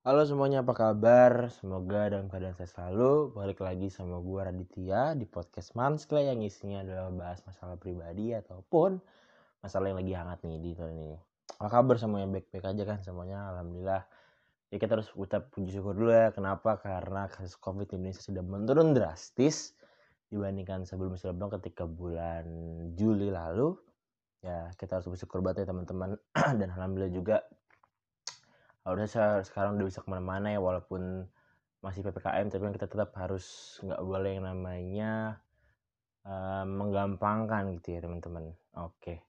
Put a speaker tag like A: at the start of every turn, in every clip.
A: Halo semuanya, apa kabar? Semoga dalam keadaan sehat selalu. Balik lagi sama gue Raditya di podcast Manskle yang isinya adalah bahas masalah pribadi ataupun masalah yang lagi hangat nih di tahun ini. Apa kabar semuanya? Baik-baik aja kan semuanya? Alhamdulillah. Ya kita harus ucap puji syukur dulu ya. Kenapa? Karena kasus COVID di Indonesia sudah menurun drastis dibandingkan sebelum-sebelumnya ketika bulan Juli lalu. Ya kita harus bersyukur banget ya teman-teman. Dan Alhamdulillah juga harusnya sekarang udah bisa ke mana-mana ya walaupun masih ppkm tapi kan kita tetap harus nggak boleh yang namanya uh, menggampangkan gitu ya teman-teman. Oke.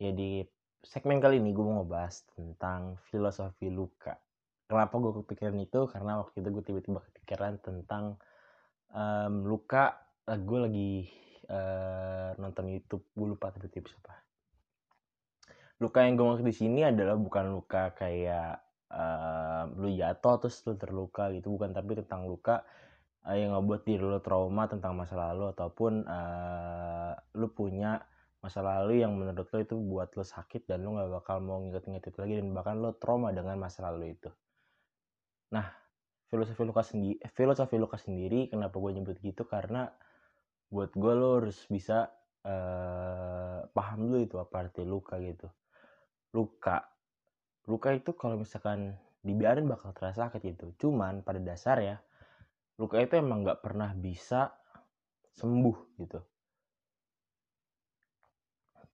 A: Jadi segmen kali ini gue mau ngebahas tentang filosofi luka. Kenapa gue kepikiran itu? Karena waktu itu gue tiba-tiba kepikiran tentang um, luka uh, gue lagi uh, nonton YouTube. Gue lupa tapi tips apa. Luka yang gue maksud di sini adalah bukan luka kayak uh, lu jatuh terus lu terluka gitu bukan tapi tentang luka uh, yang ngebuat diri lu trauma tentang masa lalu ataupun uh, lu punya masa lalu yang menurut lo itu buat lo sakit dan lo nggak bakal mau nginget-nginget itu lagi dan bahkan lo trauma dengan masa lalu itu. Nah, filosofi luka sendiri, filosofi luka sendiri kenapa gue nyebut gitu karena buat gue lo harus bisa uh, paham dulu itu apa arti luka gitu. Luka luka itu kalau misalkan dibiarin bakal terasa sakit gitu. Cuman pada dasar ya luka itu emang nggak pernah bisa sembuh gitu.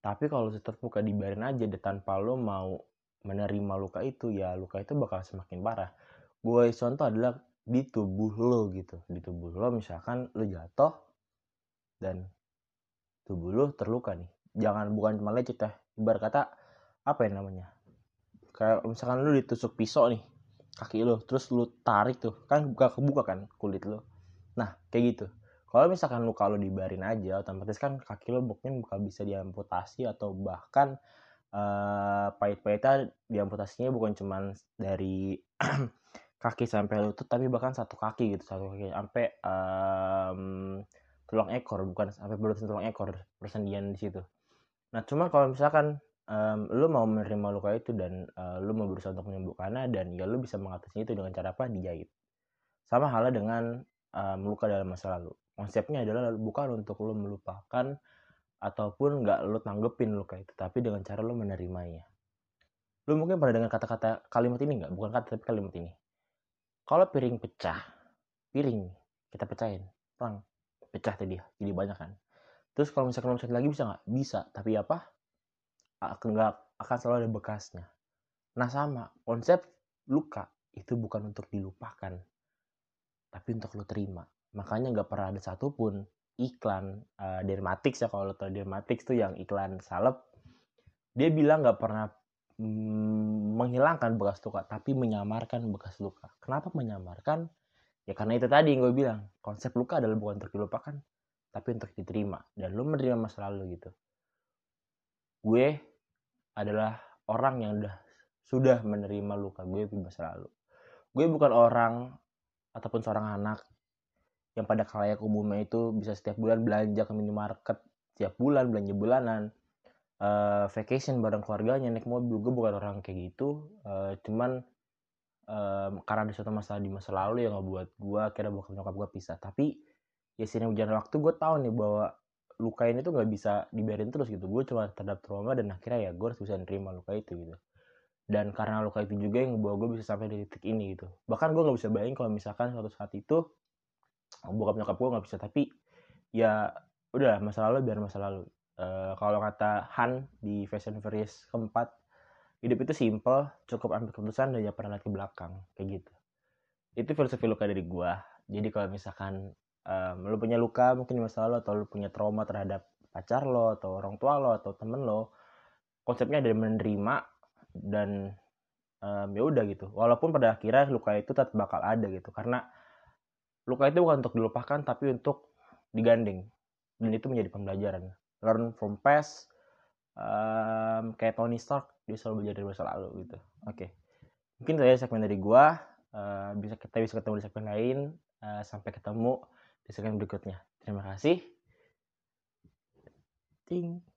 A: Tapi kalau tetap luka dibiarin aja deh tanpa lo mau menerima luka itu ya luka itu bakal semakin parah. Gue contoh adalah di tubuh lo gitu. Di tubuh lo misalkan lo jatuh dan tubuh lo terluka nih. Jangan bukan cuma lecet ya. Ibarat kata apa yang namanya kayak misalkan lu ditusuk pisau nih kaki lu terus lu tarik tuh kan buka kebuka kan kulit lu. Nah kayak gitu. Kalau misalkan lu kalau dibarin aja otomatis kan kaki lu mungkin bakal bisa diamputasi atau bahkan uh, pahit-pahitnya diamputasinya bukan cuman dari kaki sampai lutut tapi bahkan satu kaki gitu satu kaki sampai um, tulang ekor bukan sampai berurusan tulang ekor persendian di situ. Nah cuma kalau misalkan um, lu mau menerima luka itu dan uh, lu mau berusaha untuk menyembuhkannya dan ya lu bisa mengatasi itu dengan cara apa? Dijahit. Sama halnya dengan um, luka dalam masa lalu. Konsepnya adalah bukan untuk lu melupakan ataupun nggak lu tanggepin luka itu tapi dengan cara lu menerimanya. Lu mungkin pernah dengar kata-kata kalimat ini nggak? Bukan kata tapi kalimat ini. Kalau piring pecah piring kita pecahin perang pecah tadi jadi banyak kan. Terus kalau misalkan lu lagi bisa nggak? Bisa tapi apa nggak akan selalu ada bekasnya. Nah sama, konsep luka itu bukan untuk dilupakan, tapi untuk lo terima. Makanya nggak pernah ada satupun iklan uh, Dermatix ya kalau lo tau Dermatix tuh yang iklan salep, dia bilang nggak pernah mm, menghilangkan bekas luka, tapi menyamarkan bekas luka. Kenapa menyamarkan? Ya karena itu tadi yang gue bilang, konsep luka adalah bukan untuk dilupakan, tapi untuk diterima. Dan lo menerima masa lalu gitu. Gue adalah orang yang udah sudah menerima luka gue di masa lalu. Gue bukan orang ataupun seorang anak yang pada kalayak umumnya itu bisa setiap bulan belanja ke minimarket setiap bulan belanja bulanan uh, vacation bareng keluarganya naik mobil gue bukan orang kayak gitu uh, cuman um, karena ada suatu masalah di masa lalu yang ngebuat gue kira bukan nyokap gue pisah tapi ya sini berjalan waktu gue tahu nih bahwa luka ini tuh nggak bisa dibiarin terus gitu. Gue cuma terhadap trauma dan akhirnya ya gue harus bisa nerima luka itu gitu. Dan karena luka itu juga yang membawa gue bisa sampai di titik ini gitu. Bahkan gue nggak bisa bayangin kalau misalkan suatu saat itu bokap nyokap gue nggak bisa. Tapi ya udah masa lalu biar masa lalu. Uh, kalau kata Han di Fashion Furious keempat hidup itu simple cukup ambil keputusan dan jangan pernah lihat ke belakang. Kayak gitu. Itu filosofi luka dari gue. Jadi kalau misalkan um, lu punya luka mungkin di masa lalu atau lu punya trauma terhadap pacar lo atau orang tua lo atau temen lo konsepnya dari menerima dan um, ya udah gitu. Walaupun pada akhirnya luka itu tetap bakal ada gitu. Karena luka itu bukan untuk dilupakan tapi untuk digandeng dan itu menjadi pembelajaran. Learn from past um, kayak Tony Stark dia selalu belajar dari masa lalu gitu. Oke. Okay. mungkin saya segmen dari gua. Uh, bisa kita bisa ketemu di segmen lain. Uh, sampai ketemu di segmen berikutnya. Terima kasih. Ting.